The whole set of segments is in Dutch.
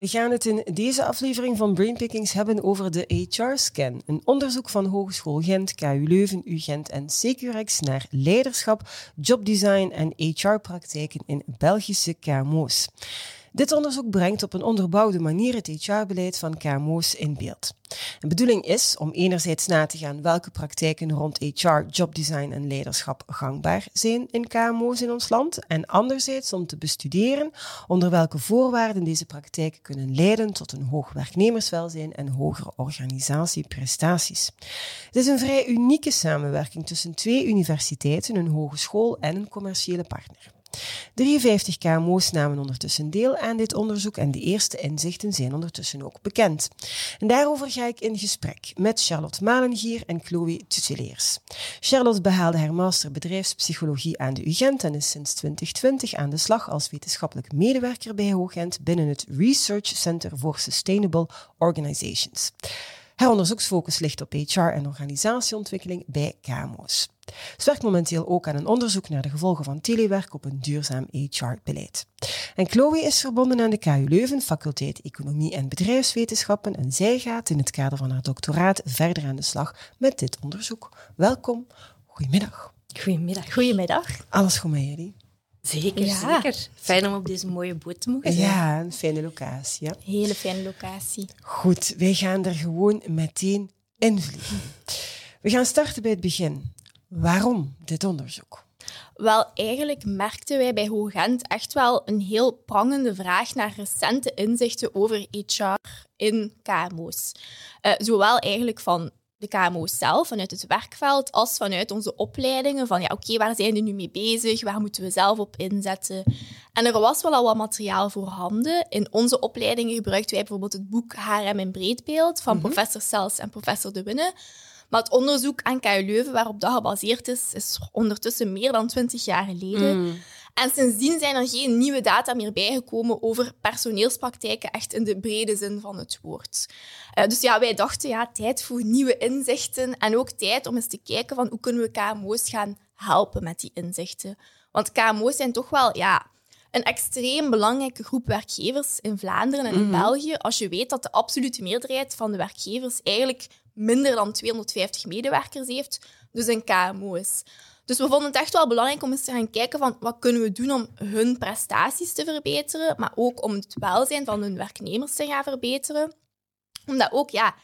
We gaan het in deze aflevering van Brainpickings hebben over de HR-scan. Een onderzoek van Hogeschool Gent, KU Leuven, UGent en Securex naar leiderschap, jobdesign en HR-praktijken in Belgische KMO's. Dit onderzoek brengt op een onderbouwde manier het HR-beleid van KMO's in beeld. De bedoeling is om enerzijds na te gaan welke praktijken rond HR, jobdesign en leiderschap gangbaar zijn in KMO's in ons land en anderzijds om te bestuderen onder welke voorwaarden deze praktijken kunnen leiden tot een hoog werknemerswelzijn en hogere organisatieprestaties. Het is een vrij unieke samenwerking tussen twee universiteiten, een hogeschool en een commerciële partner. 53 KMO's namen ondertussen deel aan dit onderzoek en de eerste inzichten zijn ondertussen ook bekend. En daarover ga ik in gesprek met Charlotte Malengier en Chloe Tuteleers. Charlotte behaalde haar master bedrijfspsychologie aan de UGent en is sinds 2020 aan de slag als wetenschappelijk medewerker bij Hoogent binnen het Research Center for Sustainable Organizations. Haar onderzoeksfocus ligt op HR en organisatieontwikkeling bij KMO's. Ze werkt momenteel ook aan een onderzoek naar de gevolgen van telewerk op een duurzaam HR-beleid. En Chloe is verbonden aan de KU Leuven, faculteit Economie en Bedrijfswetenschappen, en zij gaat in het kader van haar doctoraat verder aan de slag met dit onderzoek. Welkom, goedemiddag. Goedemiddag. Goedemiddag. Alles goed met jullie? Zeker, zeker. Fijn om op deze mooie boot te mogen zijn. Ja, een fijne locatie. Ja. Hele fijne locatie. Goed, wij gaan er gewoon meteen in vliegen. We gaan starten bij het begin. Waarom dit onderzoek? Wel, eigenlijk merkten wij bij Hoogent echt wel een heel prangende vraag naar recente inzichten over HR in KMO's. Uh, zowel eigenlijk van de KMO's zelf, vanuit het werkveld, als vanuit onze opleidingen. Van ja, oké, waar zijn we nu mee bezig? Waar moeten we zelf op inzetten? En er was wel al wat materiaal voorhanden. In onze opleidingen gebruikten wij bijvoorbeeld het boek HRM in breedbeeld van mhm. professor Sels en professor De Winne. Maar het onderzoek aan KU Leuven, waarop dat gebaseerd is, is ondertussen meer dan twintig jaar geleden. Mm. En sindsdien zijn er geen nieuwe data meer bijgekomen over personeelspraktijken, echt in de brede zin van het woord. Uh, dus ja, wij dachten, ja, tijd voor nieuwe inzichten en ook tijd om eens te kijken van hoe kunnen we KMO's gaan helpen met die inzichten. Want KMO's zijn toch wel, ja, een extreem belangrijke groep werkgevers in Vlaanderen en in mhm. België. Als je weet dat de absolute meerderheid van de werkgevers eigenlijk minder dan 250 medewerkers heeft, dus een KMO is. Dus we vonden het echt wel belangrijk om eens te gaan kijken van wat kunnen we doen om hun prestaties te verbeteren, maar ook om het welzijn van hun werknemers te gaan verbeteren. Omdat ook, ja,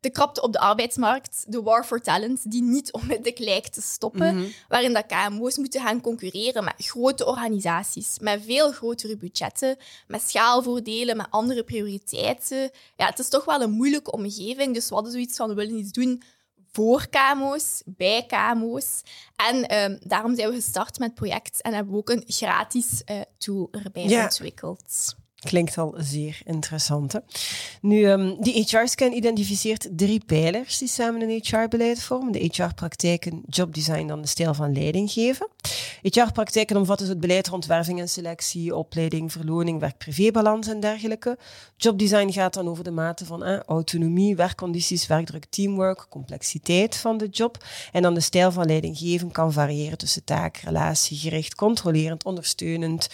de krapte op de arbeidsmarkt, de war for talent, die niet onmiddellijk lijkt te stoppen, mhm. waarin dat KMO's moeten gaan concurreren met grote organisaties, met veel grotere budgetten, met schaalvoordelen, met andere prioriteiten. Ja, het is toch wel een moeilijke omgeving, dus we hadden zoiets van, we willen iets doen voor KMO's, bij KMO's. En ehm, daarom zijn we gestart met het project en hebben we ook een gratis uh, tool erbij ontwikkeld. Klinkt al zeer interessant. Hè? Nu, um, die HR-scan identificeert drie pijlers die samen een HR-beleid vormen. De HR-praktijken, jobdesign, dan de stijl van leiding geven. HR-praktijken omvatten het beleid rond werving en selectie, opleiding, verloning, werk-privébalans en dergelijke. Jobdesign gaat dan over de mate van autonomie, werkcondities, werkdruk, teamwork, complexiteit van de job. En dan de stijl van leiding geven kan variëren tussen taak, relatiegericht, controlerend, ondersteunend,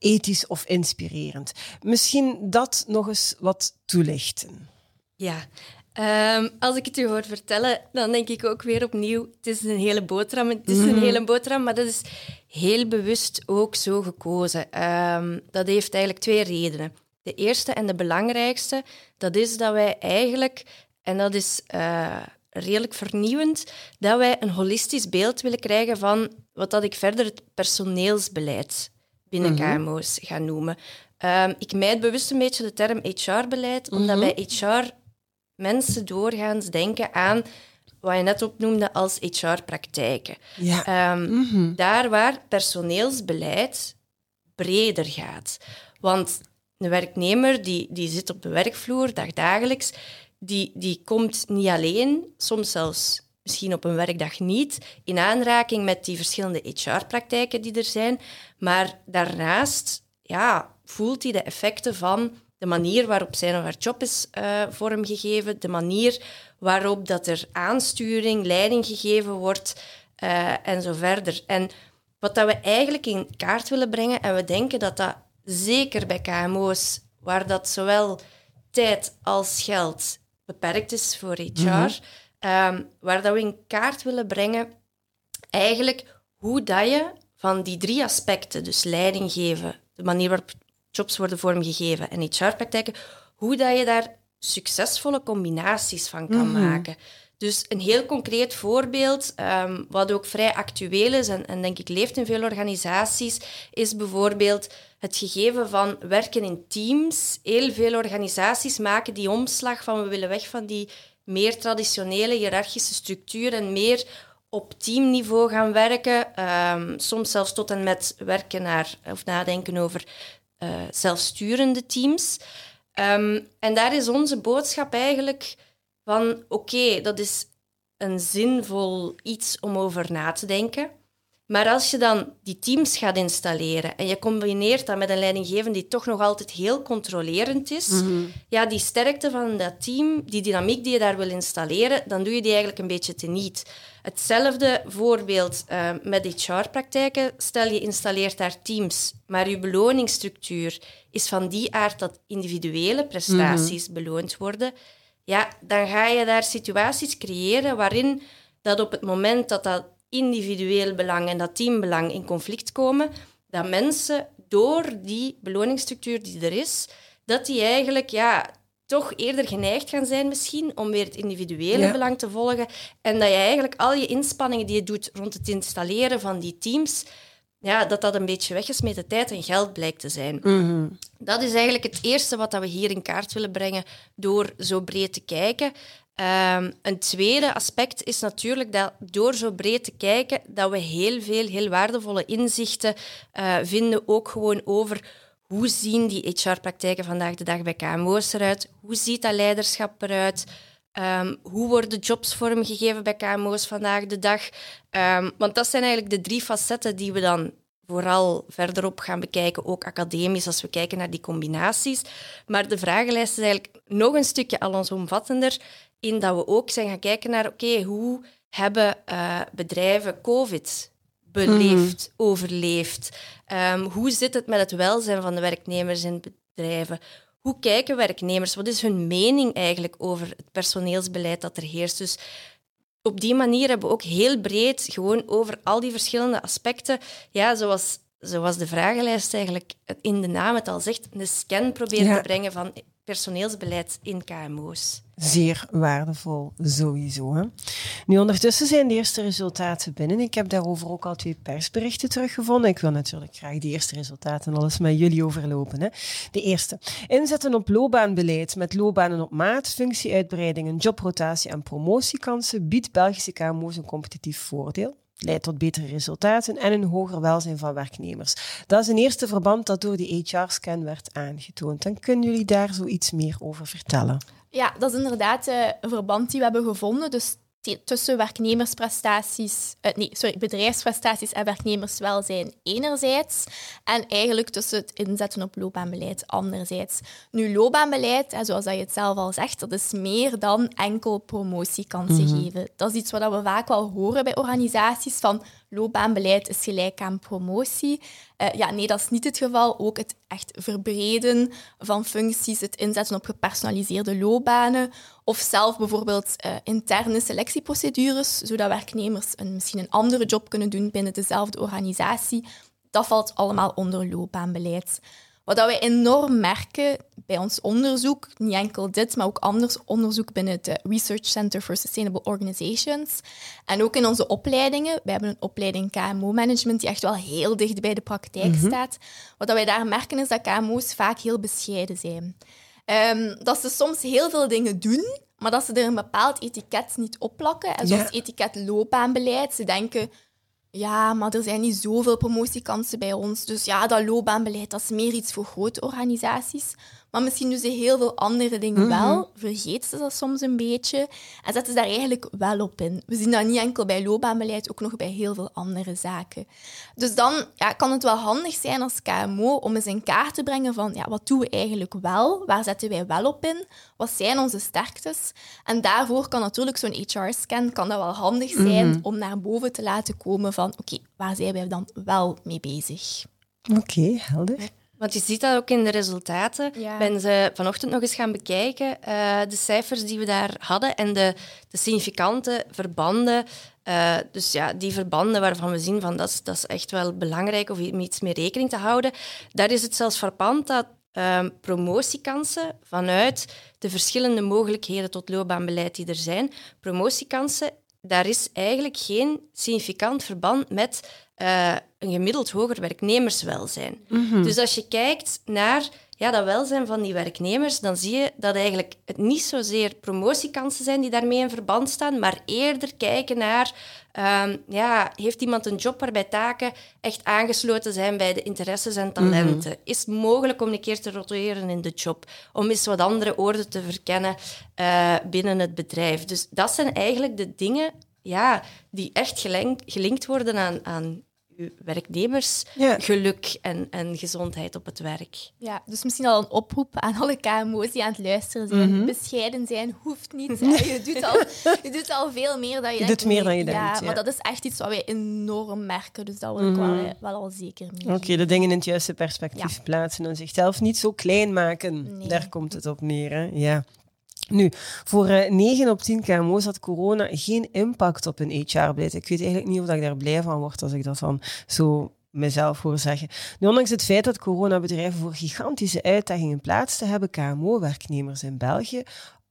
ethisch of inspirerend. Misschien dat nog eens wat toelichten. Ja, ehm, als ik het u hoor vertellen, dan denk ik ook weer opnieuw: het is een hele boterham. Het is een mhm. hele boterham, maar dat is heel bewust ook zo gekozen. Ehm, dat heeft eigenlijk twee redenen. De eerste en de belangrijkste, dat is dat wij eigenlijk, en dat is uh, redelijk vernieuwend, dat wij een holistisch beeld willen krijgen van wat dat ik verder het personeelsbeleid binnen mm KMO's gaan noemen. Um, ik mijd bewust een beetje de term HR-beleid, omdat mhm. bij HR mensen doorgaans denken aan wat je net opnoemde als HR-praktijken. Ja. Ehm, mhm. Daar waar personeelsbeleid breder gaat. Want een werknemer die, die zit op de werkvloer dagdagelijks, die, die komt niet alleen, soms zelfs misschien op een werkdag niet in aanraking met die verschillende HR-praktijken die er zijn. Maar daarnaast ja, voelt hij de effecten van de manier waarop zijn of haar job is uh, vormgegeven, de manier waarop dat er aansturing, leiding gegeven wordt uh, en zo verder. En wat dat we eigenlijk in kaart willen brengen, en we denken dat dat zeker bij KMO's, waar dat zowel tijd als geld beperkt is voor HR, mm waar dat we in kaart willen brengen, eigenlijk hoe dat je van die drie aspecten, dus leiding geven, de manier waarop jobs worden vormgegeven en HR-praktijken, hoe dat je daar succesvolle combinaties van kan mhm. maken. Dus een heel concreet voorbeeld, um, wat ook vrij actueel is en, en denk ik leeft in veel organisaties, is bijvoorbeeld het gegeven van werken in teams. Heel veel organisaties maken die omslag van we willen weg van die meer traditionele hiërarchische structuur en meer op teamniveau gaan werken. Um, soms zelfs tot en met werken naar of nadenken over uh, zelfsturende teams. Um, en daar is onze boodschap eigenlijk van oké, dat is een zinvol iets om over na te denken. Maar als je dan die teams gaat installeren en je combineert dat met een leidinggevende die toch nog altijd heel controlerend is, mhm. ja, die sterkte van dat team, die dynamiek die je daar wil installeren, dan doe je die eigenlijk een beetje teniet. Hetzelfde voorbeeld uh, met HR-praktijken. Stel je installeert daar teams, maar je beloningsstructuur is van die aard dat individuele prestaties mhm. beloond worden. Ja, dan ga je daar situaties creëren waarin dat op het moment dat dat individueel belang en dat teambelang in conflict komen, dat mensen door die beloningsstructuur die er is, dat die eigenlijk ja, toch eerder geneigd gaan zijn misschien om weer het individuele belang te volgen en dat je eigenlijk al je inspanningen die je doet rond het installeren van die teams, ja, dat dat een beetje weggesmeten tijd en geld blijkt te zijn. Mhm. Dat is eigenlijk het eerste wat we hier in kaart willen brengen door zo breed te kijken. Um, een tweede aspect is natuurlijk dat door zo breed te kijken, dat we heel veel, heel waardevolle inzichten uh, vinden, ook gewoon over hoe zien die HR-praktijken vandaag de dag bij KMO's eruit, hoe ziet dat leiderschap eruit, um, hoe worden jobs vormgegeven bij KMO's vandaag de dag. Um, want dat zijn eigenlijk de drie facetten die we dan vooral verderop gaan bekijken, ook academisch, als we kijken naar die combinaties. Maar de vragenlijst is eigenlijk nog een stukje allesomvattender in dat we ook zijn gaan kijken naar, oké, hoe hebben uh, bedrijven COVID beleefd, mhm. overleefd? Um, hoe zit het met het welzijn van de werknemers in bedrijven? Hoe kijken werknemers? Wat is hun mening eigenlijk over het personeelsbeleid dat er heerst? Dus op die manier hebben we ook heel breed gewoon over al die verschillende aspecten, ja, zoals, zoals de vragenlijst eigenlijk in de naam het al zegt, een scan proberen te brengen van personeelsbeleid in KMO's. Zeer waardevol, sowieso. Hè? Nu, ondertussen zijn de eerste resultaten binnen. Ik heb daarover ook al twee persberichten teruggevonden. Ik wil natuurlijk graag de eerste resultaten alles met jullie overlopen. Hè? De eerste. Inzetten op loopbaanbeleid met loopbanen op maat, functieuitbreidingen, jobrotatie en promotiekansen biedt Belgische KMO's een competitief voordeel leidt tot betere resultaten en een hoger welzijn van werknemers. Dat is een eerste verband dat door die HR-scan werd aangetoond. En kunnen jullie daar zoiets meer over vertellen? Ja, dat is inderdaad eh, een verband die we hebben gevonden. Dus tussen werknemersprestaties, uh, nee, sorry, bedrijfsprestaties en werknemerswelzijn enerzijds en eigenlijk tussen het inzetten op loopbaanbeleid anderzijds. Nu, loopbaanbeleid, zoals dat je het zelf al zegt, dat is meer dan enkel promotiekansen mm geven. Dat is iets wat we vaak wel horen bij organisaties van loopbaanbeleid is gelijk aan promotie. Uh, ja, nee, dat is niet het geval. Ook het echt verbreden van functies, het inzetten op gepersonaliseerde loopbanen of zelf bijvoorbeeld uh, interne selectieprocedures, zodat werknemers een, misschien een andere job kunnen doen binnen dezelfde organisatie. Dat valt allemaal onder loopbaanbeleid. Wat we enorm merken bij ons onderzoek, niet enkel dit, maar ook anders onderzoek binnen het Research Center for Sustainable Organizations. En ook in onze opleidingen. We hebben een opleiding KMO-management die echt wel heel dicht bij de praktijk mhm. staat. Wat wij daar merken is dat KMO's vaak heel bescheiden zijn. Um, dat ze soms heel veel dingen doen, maar dat ze er een bepaald etiket niet op plakken. En zoals etiket loopbaanbeleid. Ze denken, ja, maar er zijn niet zoveel promotiekansen bij ons. Dus ja, dat loopbaanbeleid dat is meer iets voor grote organisaties. Maar misschien doen ze heel veel andere dingen Mhm. wel. Vergeet ze dat soms een beetje en zetten ze daar eigenlijk wel op in. We zien dat niet enkel bij loopbaanbeleid, ook nog bij heel veel andere zaken. Dus dan ja, kan het wel handig zijn als KMO om eens in kaart te brengen van ja, wat doen we eigenlijk wel? Waar zetten wij wel op in? Wat zijn onze sterktes? En daarvoor kan natuurlijk zo'n HR-scan kan dat wel handig zijn Mhm. om naar boven te laten komen van oké, waar zijn wij dan wel mee bezig? Oké, helder. Want je ziet dat ook in de resultaten. Ja. Ben ze vanochtend nog eens gaan bekijken, eh, de cijfers die we daar hadden en de, de significante verbanden. Eh, dus ja, die verbanden waarvan we zien van dat is, dat is echt wel belangrijk om iets mee rekening te houden. Daar is het zelfs frappant dat ehm, promotiekansen vanuit de verschillende mogelijkheden tot loopbaanbeleid die er zijn, promotiekansen, daar is eigenlijk geen significant verband met eh, een gemiddeld hoger werknemerswelzijn. Dus als je kijkt naar ja, dat welzijn van die werknemers, dan zie je dat eigenlijk het niet zozeer promotiekansen zijn die daarmee in verband staan, maar eerder kijken naar, ehm, ja, heeft iemand een job waarbij taken echt aangesloten zijn bij de interesses en talenten? Is het mogelijk om een keer te roteren in de job? Om eens wat andere orde te verkennen eh, binnen het bedrijf? Dus dat zijn eigenlijk de dingen ja, die echt gelinkt worden aan, aan uw werknemersgeluk en, en gezondheid op het werk. Ja, dus misschien al een oproep aan alle KMO's die aan het luisteren zijn. Mhm. Bescheiden zijn hoeft niet. hè. Je, doet al, je doet al veel meer dan je Je denkt. doet meer dan je ja, denkt, ja. maar dat is echt iets wat wij enorm merken. Dus dat wil ik wel, eh, wel al zeker mee. Oké, de dingen in het juiste perspectief plaatsen en zichzelf niet zo klein maken. Nee. Daar komt het op neer, hè? Ja. Nu, voor eh 9 op 10 KMO's had corona geen impact op hun HR-beleid. Ik weet eigenlijk niet of ik daar blij van word als ik dat dan zo mezelf hoor zeggen. Nu, ondanks het feit dat coronabedrijven voor gigantische uitdagingen plaatsten, hebben KMO-werknemers in België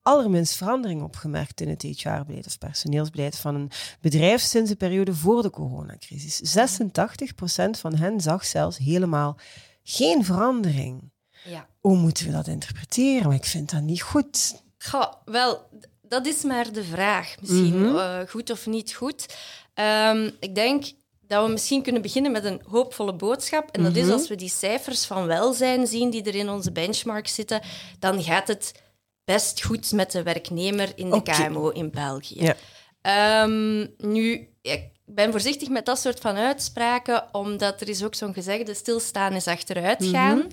allerminst verandering opgemerkt in het HR-beleid of personeelsbeleid van een bedrijf sinds de periode voor de coronacrisis. 86% van hen zag zelfs helemaal geen verandering. Ja. Hoe moeten we dat interpreteren? Maar ik vind dat niet goed. Goh, wel, dat is maar de vraag. Misschien Mhm. eh, goed of niet goed. Ehm, ik denk dat we misschien kunnen beginnen met een hoopvolle boodschap. En dat Mhm. is als we die cijfers van welzijn zien die er in onze benchmark zitten, dan gaat het best goed met de werknemer in de. KMO in België. Ja. Ehm, nu, ik ben voorzichtig met dat soort van uitspraken, omdat er is ook zo'n gezegde, stilstaan is achteruit gaan.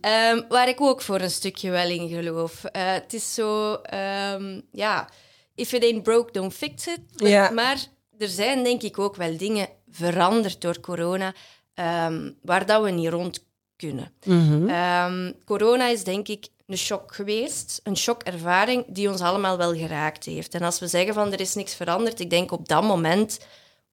Ehm, waar ik ook voor een stukje wel in geloof. Eh, het is zo, ehm, ja, if it ain't broke, don't fix it. Ja. Maar er zijn denk ik ook wel dingen veranderd door corona, ehm, waar dat we niet rond kunnen. Ehm, corona is denk ik een shock geweest, een shockervaring die ons allemaal wel geraakt heeft. En als we zeggen van er is niks veranderd, ik denk op dat moment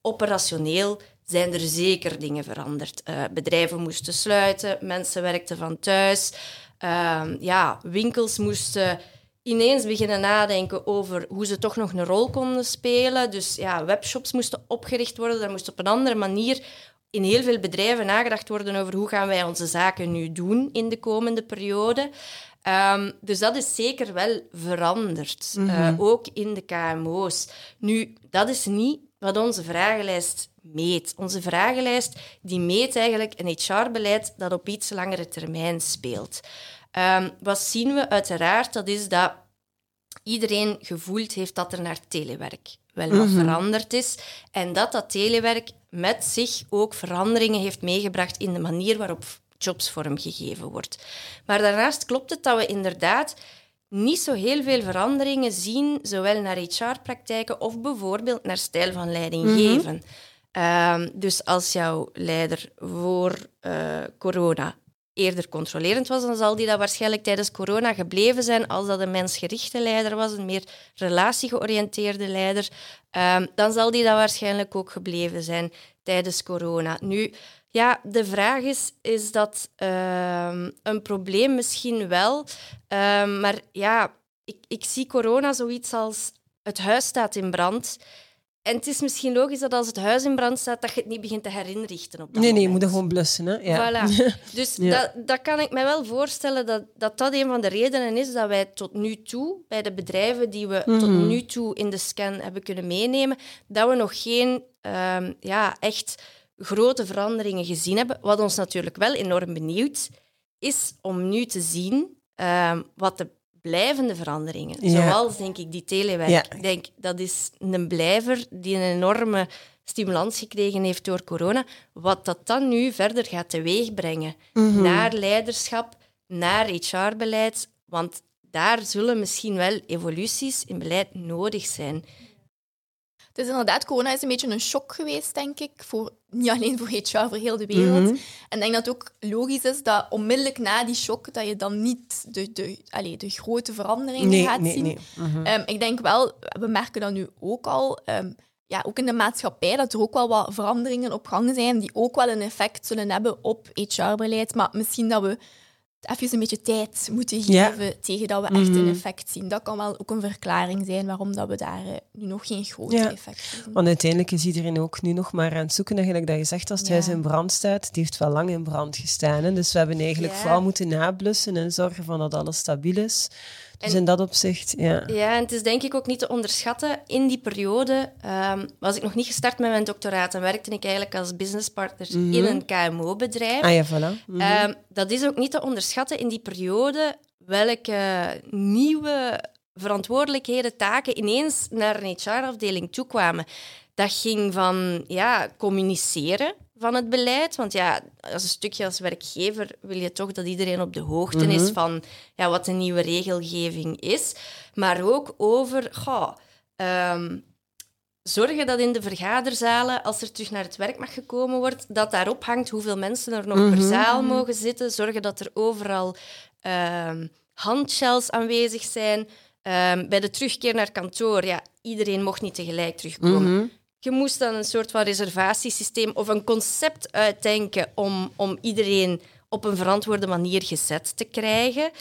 operationeel zijn er zeker dingen veranderd. Eh, bedrijven moesten sluiten, mensen werkten van thuis, Ehm, ja, winkels moesten ineens beginnen nadenken over hoe ze toch nog een rol konden spelen. Dus ja, webshops moesten opgericht worden, daar moest op een andere manier in heel veel bedrijven nagedacht worden over hoe gaan wij onze zaken nu doen in de komende periode. Ehm, dus dat is zeker wel veranderd, eh, ook in de KMO's. Nu, dat is niet wat onze vragenlijst meet. Onze vragenlijst die meet eigenlijk een HR-beleid dat op iets langere termijn speelt. Ehm, wat zien we uiteraard? Dat is dat iedereen gevoeld heeft dat er naar telewerk wel wat veranderd is. En dat dat telewerk met zich ook veranderingen heeft meegebracht in de manier waarop jobs vormgegeven wordt. Maar daarnaast klopt het dat we inderdaad niet zo heel veel veranderingen zien, zowel naar HR-praktijken of bijvoorbeeld naar stijl van leiding geven. Ehm, dus als jouw leider voor eh, corona eerder controlerend was, dan zal die dat waarschijnlijk tijdens corona gebleven zijn. Als dat een mensgerichte leider was, een meer relatiegeoriënteerde leider, ehm, dan zal die dat waarschijnlijk ook gebleven zijn tijdens corona. Nu, ja, de vraag is, is dat ehm, een probleem misschien wel? Ehm, maar ja, ik, ik zie corona zoiets als het huis staat in brand. En het is misschien logisch dat als het huis in brand staat, dat je het niet begint te herinrichten op dat Nee, nee, je moment. moet er gewoon blussen. Hè? Ja. Voilà. Dus Ja. dat, dat kan ik me wel voorstellen dat, dat dat een van de redenen is dat wij tot nu toe, bij de bedrijven die we tot Mhm. nu toe in de scan hebben kunnen meenemen, dat we nog geen ehm, ja, echt grote veranderingen gezien hebben. Wat ons natuurlijk wel enorm benieuwd is om nu te zien ehm, wat de blijvende veranderingen, Ja. zoals denk ik die telewerk. Ja. Ik denk dat is een blijver die een enorme stimulans gekregen heeft door corona. Wat dat dan nu verder gaat teweegbrengen Mhm. naar leiderschap, naar HR-beleid, want daar zullen misschien wel evoluties in beleid nodig zijn. Is inderdaad, corona is een beetje een shock geweest, denk ik. Voor, niet alleen voor HR, voor heel de wereld. Mhm. En ik denk dat het ook logisch is dat onmiddellijk na die shock, dat je dan niet de, de, allez, de grote veranderingen Nee, gaat nee, zien. nee. Mhm. Ehm, ik denk wel, we merken dat nu ook al, ehm, ja, ook in de maatschappij, dat er ook wel wat veranderingen op gang zijn die ook wel een effect zullen hebben op HR-beleid. Maar misschien dat we even een beetje tijd moeten Ja. geven tegen dat we echt Mhm. een effect zien. Dat kan wel ook een verklaring zijn waarom dat we daar eh, nu nog geen grote Ja. effecten zien. Want uiteindelijk is iedereen ook nu nog maar aan het zoeken. Eigenlijk dat je zegt, als het Ja. huis in brand staat, het heeft wel lang in brand gestaan. Hè? Dus we hebben eigenlijk vooral moeten nablussen en zorgen van dat alles stabiel is. Dus En- in dat opzicht, ja. Ja, en het is denk ik ook niet te onderschatten. In die periode ehm, was ik nog niet gestart met mijn doctoraat en werkte ik eigenlijk als businesspartner Mhm. in een KMO-bedrijf. Ah ja, voilà. Mhm. Ehm, dat is ook niet te onderschatten in die periode welke nieuwe verantwoordelijkheden, taken ineens naar een HR-afdeling toekwamen. Dat ging van ja, communiceren van het beleid. Want ja, als een stukje als werkgever wil je toch dat iedereen op de hoogte is Mhm. van ja, wat de nieuwe regelgeving is. Maar ook over goh, ehm, zorgen dat in de vergaderzalen, als er terug naar het werk mag gekomen wordt, dat daarop hangt hoeveel mensen er nog per Mhm. zaal mogen zitten. Zorgen dat er overal ehm handshells aanwezig zijn. Ehm, bij de terugkeer naar kantoor, ja, iedereen mocht niet tegelijk terugkomen. Mhm. Je moest dan een soort van reservatiesysteem of een concept uitdenken om, om iedereen op een verantwoorde manier gezet te krijgen.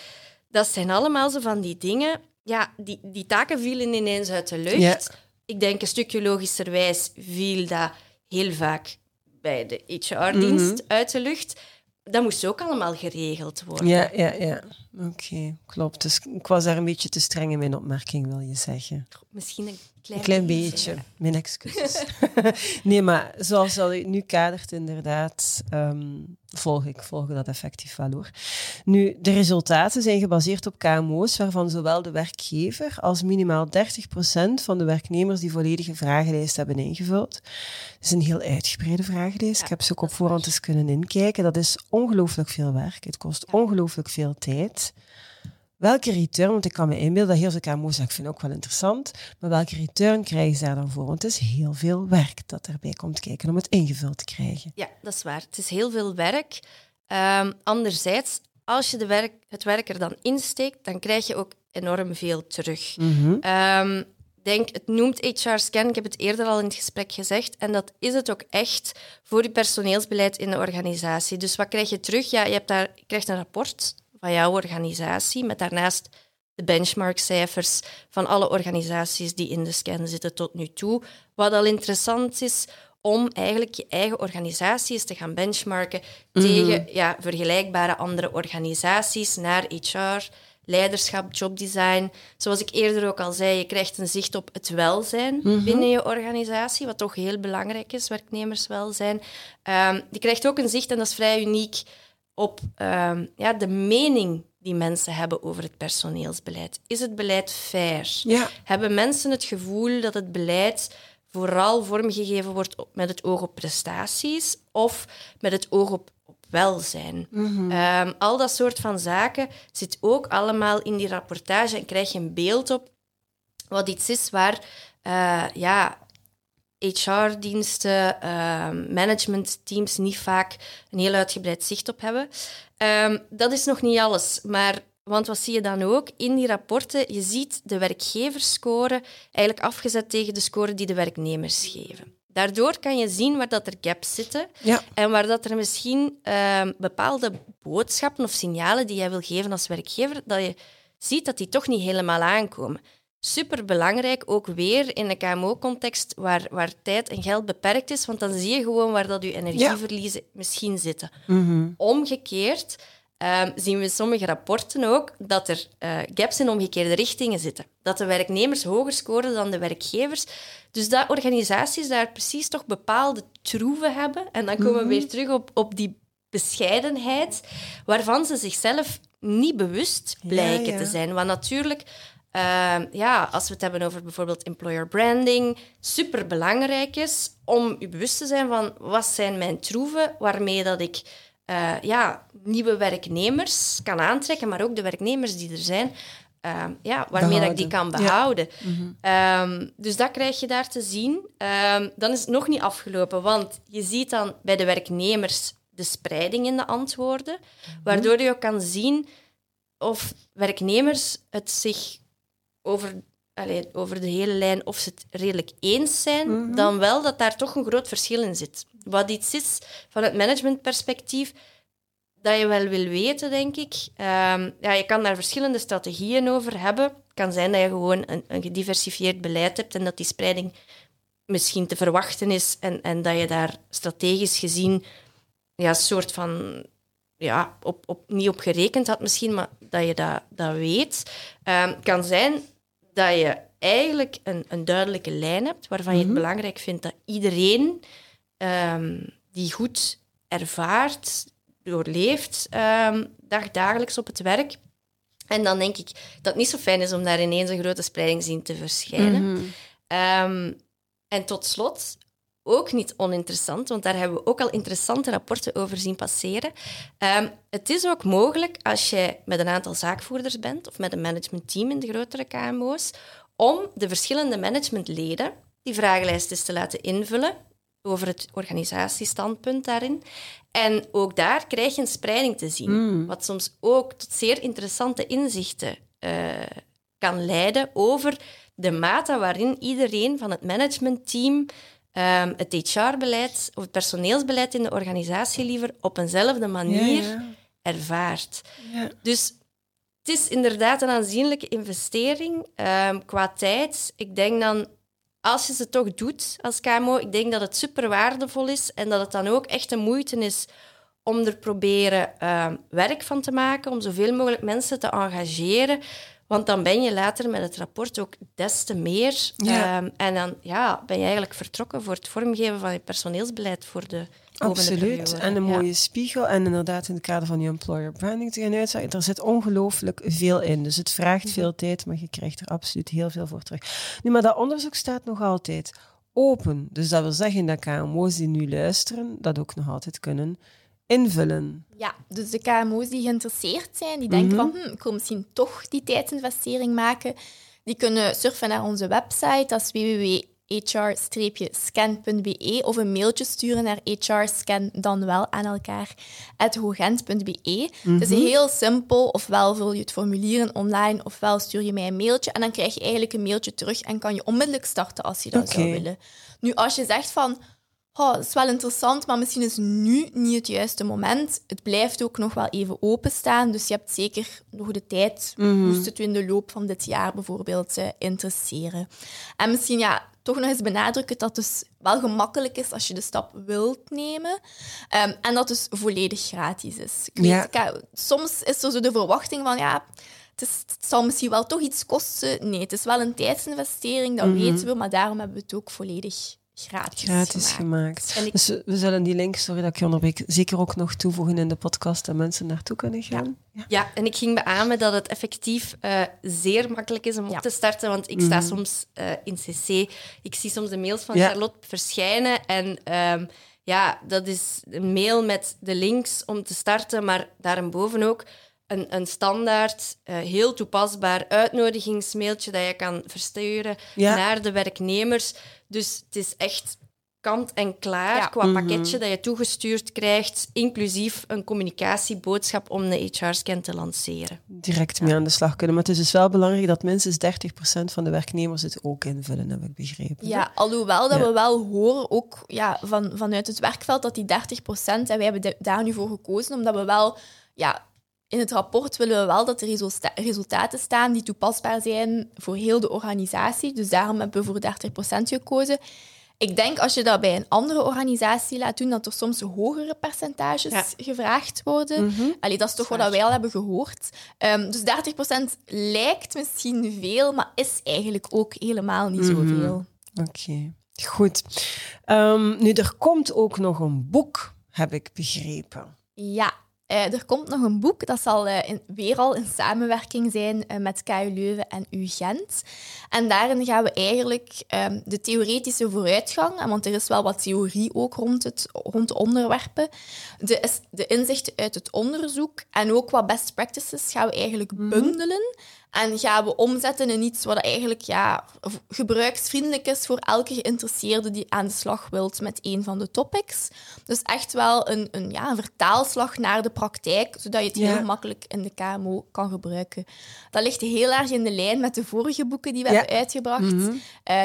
Dat zijn allemaal zo van die dingen. Ja, die, die taken vielen ineens uit de lucht. Ja. Ik denk een stukje logischerwijs viel dat heel vaak bij de HR-dienst uit de lucht. Dat moest ook allemaal geregeld worden. Ja, ja, ja. Oké, klopt. Dus ik was daar een beetje te streng in mijn opmerking, wil je zeggen. Misschien een klein, Een klein beetje. Mijn excuses. nee, maar zoals dat je het nu kadert, inderdaad, ehm, volg ik volg dat effectief wel hoor. Nu, de resultaten zijn gebaseerd op KMO's, waarvan zowel de werkgever als minimaal 30% van de werknemers die volledige vragenlijst hebben ingevuld. Het is een heel uitgebreide vragenlijst. Ja, ik heb ze ook op voorhand eens kunnen inkijken. Dat is ongelooflijk veel werk. Het kost ongelooflijk veel tijd. Welke return, want ik kan me inbeelden dat heel veel KMO's zeggen, ik vind ook wel interessant, maar welke return krijgen ze daar dan voor? Want het is heel veel werk dat erbij komt kijken om het ingevuld te krijgen. Ja, dat is waar. Het is heel veel werk. Ehm, anderzijds, als je de werk, het werk er dan insteekt, dan krijg je ook enorm veel terug. Ehm, denk, het noemt HR Scan, ik heb het eerder al in het gesprek gezegd, en dat is het ook echt voor je personeelsbeleid in de organisatie. Dus wat krijg je terug? Ja, je, hebt daar, je krijgt een rapport van jouw organisatie, met daarnaast de benchmarkcijfers van alle organisaties die in de scan zitten tot nu toe. Wat al interessant is om eigenlijk je eigen organisatie eens te gaan benchmarken tegen ja, vergelijkbare andere organisaties naar HR, leiderschap, jobdesign. Zoals ik eerder ook al zei, je krijgt een zicht op het welzijn binnen je organisatie, wat toch heel belangrijk is, werknemerswelzijn. Ehm, je krijgt ook een zicht, en dat is vrij uniek, op ehm, ja, de mening die mensen hebben over het personeelsbeleid. Is het beleid fair? Ja. Hebben mensen het gevoel dat het beleid vooral vormgegeven wordt met het oog op prestaties of met het oog op, op welzijn? Ehm, al dat soort van zaken zit ook allemaal in die rapportage en krijg je een beeld op wat iets is waar eh, ja, HR-diensten, ehm, managementteams niet vaak een heel uitgebreid zicht op hebben. Ehm, dat is nog niet alles, maar want wat zie je dan ook in die rapporten? Je ziet de werkgeversscore eigenlijk afgezet tegen de score die de werknemers geven. Daardoor kan je zien waar dat er gaps zitten Ja. en waar dat er misschien ehm, bepaalde boodschappen of signalen die jij wil geven als werkgever, dat je ziet dat die toch niet helemaal aankomen. Superbelangrijk, ook weer in een KMO-context waar, waar tijd en geld beperkt is, want dan zie je gewoon waar dat je energieverliezen misschien zitten. Mhm. Omgekeerd ehm, zien we in sommige rapporten ook dat er eh, gaps in omgekeerde richtingen zitten. Dat de werknemers hoger scoren dan de werkgevers. Dus dat organisaties daar precies toch bepaalde troeven hebben. En dan komen we weer terug op, op die bescheidenheid, waarvan ze zichzelf niet bewust blijken Ja, ja. te zijn. Want natuurlijk, ehm, ja, als we het hebben over bijvoorbeeld employer branding, super belangrijk is om je bewust te zijn van wat zijn mijn troeven waarmee dat ik eh, ja, nieuwe werknemers kan aantrekken, maar ook de werknemers die er zijn, ehm, ja, waarmee dat ik die kan Behouden. behouden. Ehm, dus dat krijg je daar te zien. Dan is het nog niet afgelopen, want je ziet dan bij de werknemers de spreiding in de antwoorden, waardoor je ook kan zien of werknemers het zich over, allee, over de hele lijn of ze het redelijk eens zijn, dan wel dat daar toch een groot verschil in zit. Wat iets is van het managementperspectief dat je wel wil weten, denk ik. Ehm, ja, je kan daar verschillende strategieën over hebben. Het kan zijn dat je gewoon een, een gediversifieerd beleid hebt en dat die spreiding misschien te verwachten is en, en dat je daar strategisch gezien ja, een soort van ja, op, op, niet op gerekend had misschien, maar dat je dat, dat weet. Het kan zijn dat je eigenlijk een, een duidelijke lijn hebt waarvan je het belangrijk vindt dat iedereen ehm, die goed ervaart, doorleeft, ehm, dagdagelijks op het werk. En dan denk ik dat het niet zo fijn is om daar ineens een grote spreiding zien te verschijnen. Ehm, en tot slot, ook niet oninteressant, want daar hebben we ook al interessante rapporten over zien passeren. Ehm, het is ook mogelijk als je met een aantal zaakvoerders bent of met een managementteam in de grotere KMO's, om de verschillende managementleden die vragenlijst eens te laten invullen over het organisatiestandpunt daarin. En ook daar krijg je een spreiding te zien, wat soms ook tot zeer interessante inzichten eh, kan leiden over de mate waarin iedereen van het managementteam ehm, het HR-beleid of het personeelsbeleid in de organisatie liever op eenzelfde manier Ja, ja. ervaart. Ja. Dus het is inderdaad een aanzienlijke investering ehm, qua tijd. Ik denk dan, als je ze toch doet als KMO, ik denk dat het super waardevol is en dat het dan ook echt een moeite is om er proberen ehm, werk van te maken, om zoveel mogelijk mensen te engageren. Want dan ben je later met het rapport ook des te meer. Ja. Ehm, en dan ja, ben je eigenlijk vertrokken voor het vormgeven van je personeelsbeleid voor de Absoluut. En een Ja. mooie spiegel. En inderdaad in het kader van je employer branding te gaan uitzetten. Er zit ongelooflijk veel in. Dus het vraagt veel tijd, maar je krijgt er absoluut heel veel voor terug. Nu, maar dat onderzoek staat nog altijd open. Dus dat wil zeggen dat KMO's die nu luisteren, dat ook nog altijd kunnen invullen. Ja, dus de KMO's die geïnteresseerd zijn, die denken van, hm, ik wil misschien toch die tijdsinvestering maken, die kunnen surfen naar onze website, dat is www.hr-scan.be of een mailtje sturen naar hrscan dan wel aan elkaar at hogent.be. Het is heel simpel, ofwel vul je het formulier in online, ofwel stuur je mij een mailtje en dan krijg je eigenlijk een mailtje terug en kan je onmiddellijk starten als je dat zou willen. Nu, als je zegt van, oh, dat is wel interessant, maar misschien is nu niet het juiste moment. Het blijft ook nog wel even openstaan, dus je hebt zeker nog de tijd, moest het u in de loop van dit jaar bijvoorbeeld eh, interesseren. En misschien ja, toch nog eens benadrukken dat het dus wel gemakkelijk is als je de stap wilt nemen Ehm, en dat het dus volledig gratis is. Ik weet, ik soms is er zo de verwachting van ja, het, is, het zal misschien wel toch iets kosten. Nee, het is wel een tijdsinvestering, dat weten we, maar daarom hebben we het ook volledig gratis, Gratis gemaakt. gemaakt. Ik- Dus we, zullen die link, sorry dat ik je onderbreek, zeker ook nog toevoegen in de podcast, dat mensen naartoe kunnen gaan. Ja. Ja, en ik ging beamen dat het effectief eh, zeer makkelijk is om Ja. op te starten, want ik sta soms eh, in CC. Ik zie soms de mails van Ja. Charlotte verschijnen en ehm, ja, dat is een mail met de links om te starten, maar daarboven ook een, een standaard, eh, heel toepasbaar uitnodigingsmailtje dat je kan versturen Ja. naar de werknemers. Dus het is echt kant en klaar Ja. qua pakketje dat je toegestuurd krijgt, inclusief een communicatieboodschap om de HR-scan te lanceren. Direct mee aan de slag kunnen. Maar het is dus wel belangrijk dat minstens 30% van de werknemers het ook invullen, heb ik begrepen. Ja, alhoewel dat Ja. we wel horen, ook ja, van, vanuit het werkveld, dat die 30 procent, en wij hebben de- daar nu voor gekozen, omdat we wel, ja, in het rapport willen we wel dat er resulta- resultaten staan die toepasbaar zijn voor heel de organisatie. Dus daarom hebben we voor 30 procent gekozen. Ik denk als je dat bij een andere organisatie laat doen, dat er soms hogere percentages Ja. gevraagd worden. Allee, dat is toch wat wij al hebben gehoord. Ehm, dus 30% lijkt misschien veel, maar is eigenlijk ook helemaal niet zoveel. Oké, goed. Ehm, nu, er komt ook nog een boek, heb ik begrepen. Ja, Eh, er komt nog een boek, dat zal uh, in, weer al in samenwerking zijn uh, met KU Leuven en UGent. En daarin gaan we eigenlijk um, de theoretische vooruitgang, want er is wel wat theorie ook rond, het, rond de onderwerpen, de, de inzichten uit het onderzoek en ook wat best practices gaan we eigenlijk mm -hmm. En gaan we omzetten in iets wat eigenlijk ja, gebruiksvriendelijk is voor elke geïnteresseerde die aan de slag wilt met een van de topics. Dus echt wel een, een, ja, een vertaalslag naar de praktijk, zodat je het heel makkelijk in de KMO kan gebruiken. Dat ligt heel erg in de lijn met de vorige boeken die we hebben uitgebracht. Mm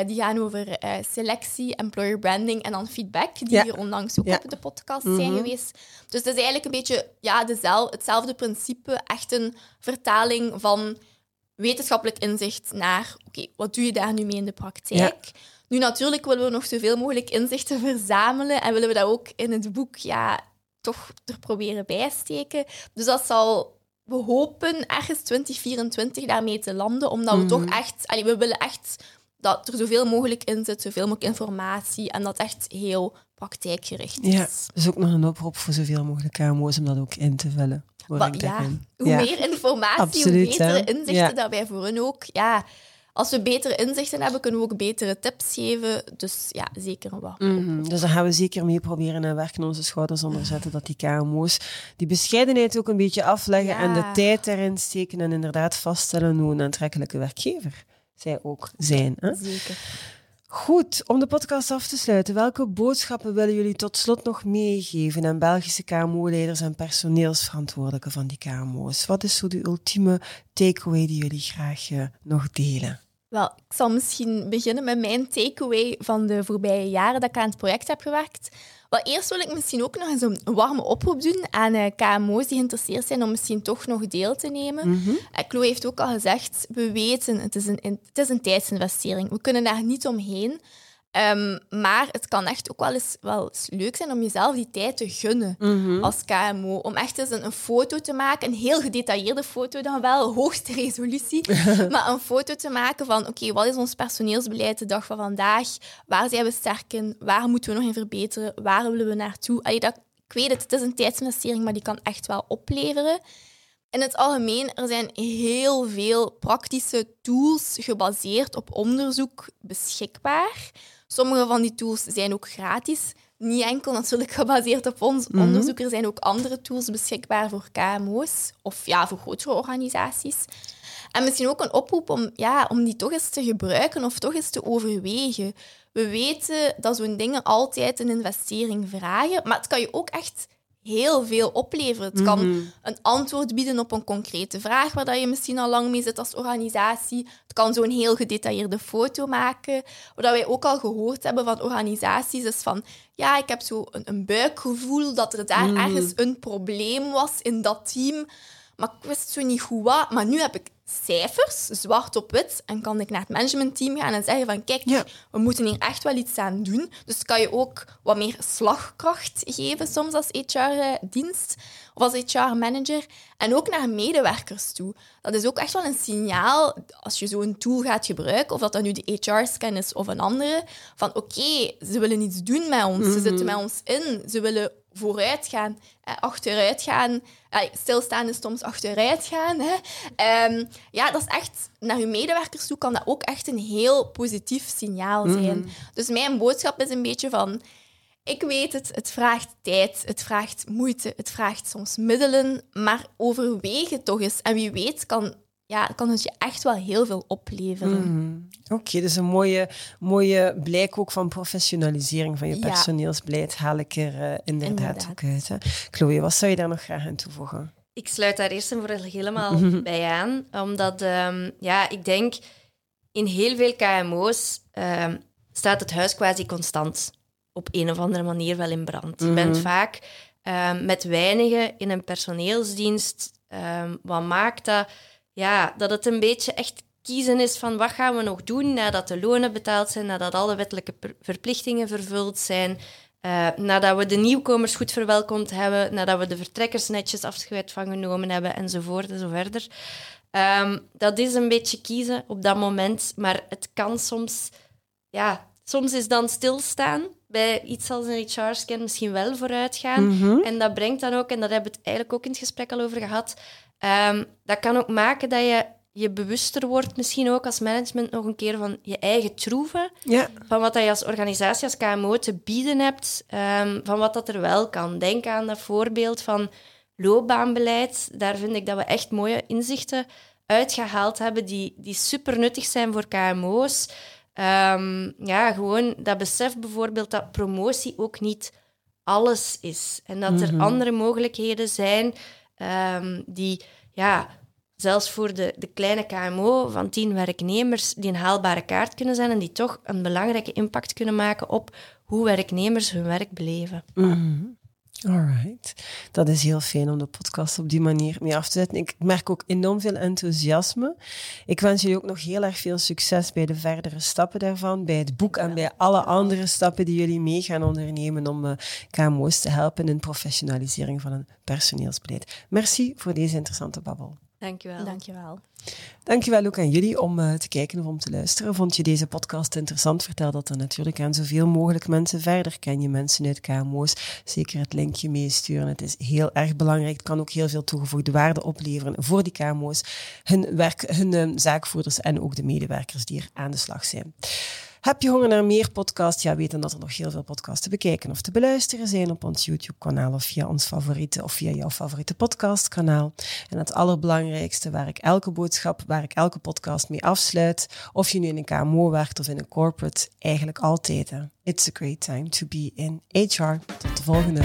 die gaan over uh, selectie, employer branding en dan feedback, die hier onlangs ook op de podcast zijn mhm. geweest. Dus het is eigenlijk een beetje ja, dezelfde, hetzelfde principe, echt een vertaling van wetenschappelijk inzicht naar, oké, wat doe je daar nu mee in de praktijk? Nu, natuurlijk willen we nog zoveel mogelijk inzichten verzamelen en willen we dat ook in het boek ja, toch er proberen bijsteken. Dus dat zal, we hopen ergens 2024 daarmee te landen, omdat we toch mhm. echt, allee, we willen echt dat er zoveel mogelijk in zit, zoveel mogelijk informatie en dat echt heel praktijkgericht is. Ja, dus ook nog een oproep voor zoveel mogelijk KMO's om dat ook in te vullen ja, hoe meer informatie, hoe betere inzichten dat wij voor hen ook... Ja, als we betere inzichten hebben, kunnen we ook betere tips geven. Dus ja, zeker wat. Mm Dus daar gaan we zeker mee proberen en werken onze schouders onder zetten dat die KMO's die bescheidenheid ook een beetje afleggen en de tijd erin steken en inderdaad vaststellen hoe een aantrekkelijke werkgever zij ook zijn. Hè? Zeker. Goed, om de podcast af te sluiten, welke boodschappen willen jullie tot slot nog meegeven aan Belgische KMO-leiders en personeelsverantwoordelijken van die KMO's? Wat is zo de ultieme takeaway die jullie graag uh, nog delen? Wel, ik zal misschien beginnen met mijn takeaway van de voorbije jaren dat ik aan het project heb gewerkt. Wel, eerst wil ik misschien ook nog eens een warme oproep doen aan uh, KMO's die geïnteresseerd zijn om misschien toch nog deel te nemen. Mm -hmm. Chloe heeft ook al gezegd, we weten, het is, een, het is een tijdsinvestering. We kunnen daar niet omheen. Um, maar het kan echt ook wel eens, wel eens leuk zijn om jezelf die tijd te gunnen mhm. als KMO. Om echt eens een, een, foto te maken, een heel gedetailleerde foto dan wel, hoogste resolutie. maar een foto te maken van, oké, wat is ons personeelsbeleid de dag van vandaag? Waar zijn we sterk in? Waar moeten we nog in verbeteren? Waar willen we naartoe? Allee, dat, ik weet het, het is een tijdsinvestering, maar die kan echt wel opleveren. In het algemeen, er zijn heel veel praktische tools gebaseerd op onderzoek beschikbaar. Sommige van die tools zijn ook gratis. Niet enkel natuurlijk gebaseerd op ons mm onderzoek. Er zijn ook andere tools beschikbaar voor KMO's of ja, voor grotere organisaties. En misschien ook een oproep om, ja, om die toch eens te gebruiken of toch eens te overwegen. We weten dat zo'n dingen altijd een investering vragen, maar het kan je ook echt heel veel opleveren. Het kan mhm. een antwoord bieden op een concrete vraag waar je misschien al lang mee zit als organisatie. Het kan zo'n heel gedetailleerde foto maken. Wat wij ook al gehoord hebben van organisaties is van ja, ik heb zo een, een buikgevoel dat er daar mhm. ergens een probleem was in dat team. Maar ik wist zo niet goed wat. Maar nu heb ik cijfers, zwart op wit, en kan ik naar het managementteam gaan en zeggen van kijk, we moeten hier echt wel iets aan doen. Dus kan je ook wat meer slagkracht geven soms als HR-dienst of als HR-manager. En ook naar medewerkers toe. Dat is ook echt wel een signaal, als je zo'n tool gaat gebruiken, of dat dat nu de HR-scan is of een andere, van oké, ze willen iets doen met ons, ze zitten met ons in, ze willen vooruit gaan, eh, achteruit gaan. stilstaan is soms achteruit gaan. Hè. Ehm, ja, dat is echt, naar je medewerkers toe kan dat ook echt een heel positief signaal mhm. zijn. Dus mijn boodschap is een beetje van, ik weet het, het vraagt tijd, het vraagt moeite, het vraagt soms middelen, maar overweeg het toch eens. En wie weet kan ja, kan het je echt wel heel veel opleveren. Mm. Oké, dus een mooie, mooie blijk ook van professionalisering van je personeelsbeleid haal ik er uh, inderdaad, ook uit. Hè. Chloe, wat zou je daar nog graag aan toevoegen? Ik sluit daar eerst en vooral helemaal bij aan, omdat um, ja, ik denk in heel veel KMO's um, staat het huis quasi constant op een of andere manier wel in brand. Je bent mhm. vaak um, met weinigen in een personeelsdienst. wat maakt dat? Ja, dat het een beetje echt kiezen is van wat gaan we nog doen nadat de lonen betaald zijn, nadat alle wettelijke verplichtingen vervuld zijn, uh, nadat we de nieuwkomers goed verwelkomd hebben, nadat we de vertrekkers netjes afscheid van genomen hebben, enzovoort en zo verder. Um, dat is een beetje kiezen op dat moment, maar het kan soms, ja, soms is dan stilstaan bij iets als een HR-scan misschien wel vooruit gaan. Mhm. En dat brengt dan ook, en dat hebben we het eigenlijk ook in het gesprek al over gehad, ehm, dat kan ook maken dat je je bewuster wordt, misschien ook als management nog een keer van je eigen troeven, Ja. van wat dat je als organisatie, als KMO te bieden hebt, ehm, van wat dat er wel kan. Denk aan dat voorbeeld van loopbaanbeleid. Daar vind ik dat we echt mooie inzichten uitgehaald hebben die, die super nuttig zijn voor KMO's. Ehm, ja, gewoon dat besef bijvoorbeeld dat promotie ook niet alles is. En dat er andere mogelijkheden zijn ehm, die, ja, zelfs voor de, de kleine KMO van tien werknemers, die een haalbare kaart kunnen zijn en die toch een belangrijke impact kunnen maken op hoe werknemers hun werk beleven. Alright. Dat is heel fijn om de podcast op die manier mee af te zetten. Ik merk ook enorm veel enthousiasme. Ik wens jullie ook nog heel erg veel succes bij de verdere stappen daarvan, bij het boek en bij alle andere stappen die jullie mee gaan ondernemen om eh, KMO's te helpen in professionalisering van hun personeelsbeleid. Merci voor deze interessante babbel. Dankjewel. Dankjewel. Dankjewel ook aan jullie om eh, te kijken of om te luisteren. Vond je deze podcast interessant? Vertel dat dan natuurlijk aan zoveel mogelijk mensen verder. Ken je mensen uit KMO's? Zeker het linkje meesturen. Het is heel erg belangrijk. Het kan ook heel veel toegevoegde waarde opleveren voor die KMO's, hun, werk, hun eh, zaakvoerders en ook de medewerkers die er aan de slag zijn. Heb je honger naar meer podcasts? Ja, weet dan dat er nog heel veel podcasts te bekijken of te beluisteren zijn op ons YouTube-kanaal of via ons favoriete of via jouw favoriete podcastkanaal. En het allerbelangrijkste, waar ik elke boodschap, waar ik elke podcast mee afsluit, of je nu in een KMO werkt of in een corporate, eigenlijk altijd. hè. It's a great time to be in HR. Tot de volgende.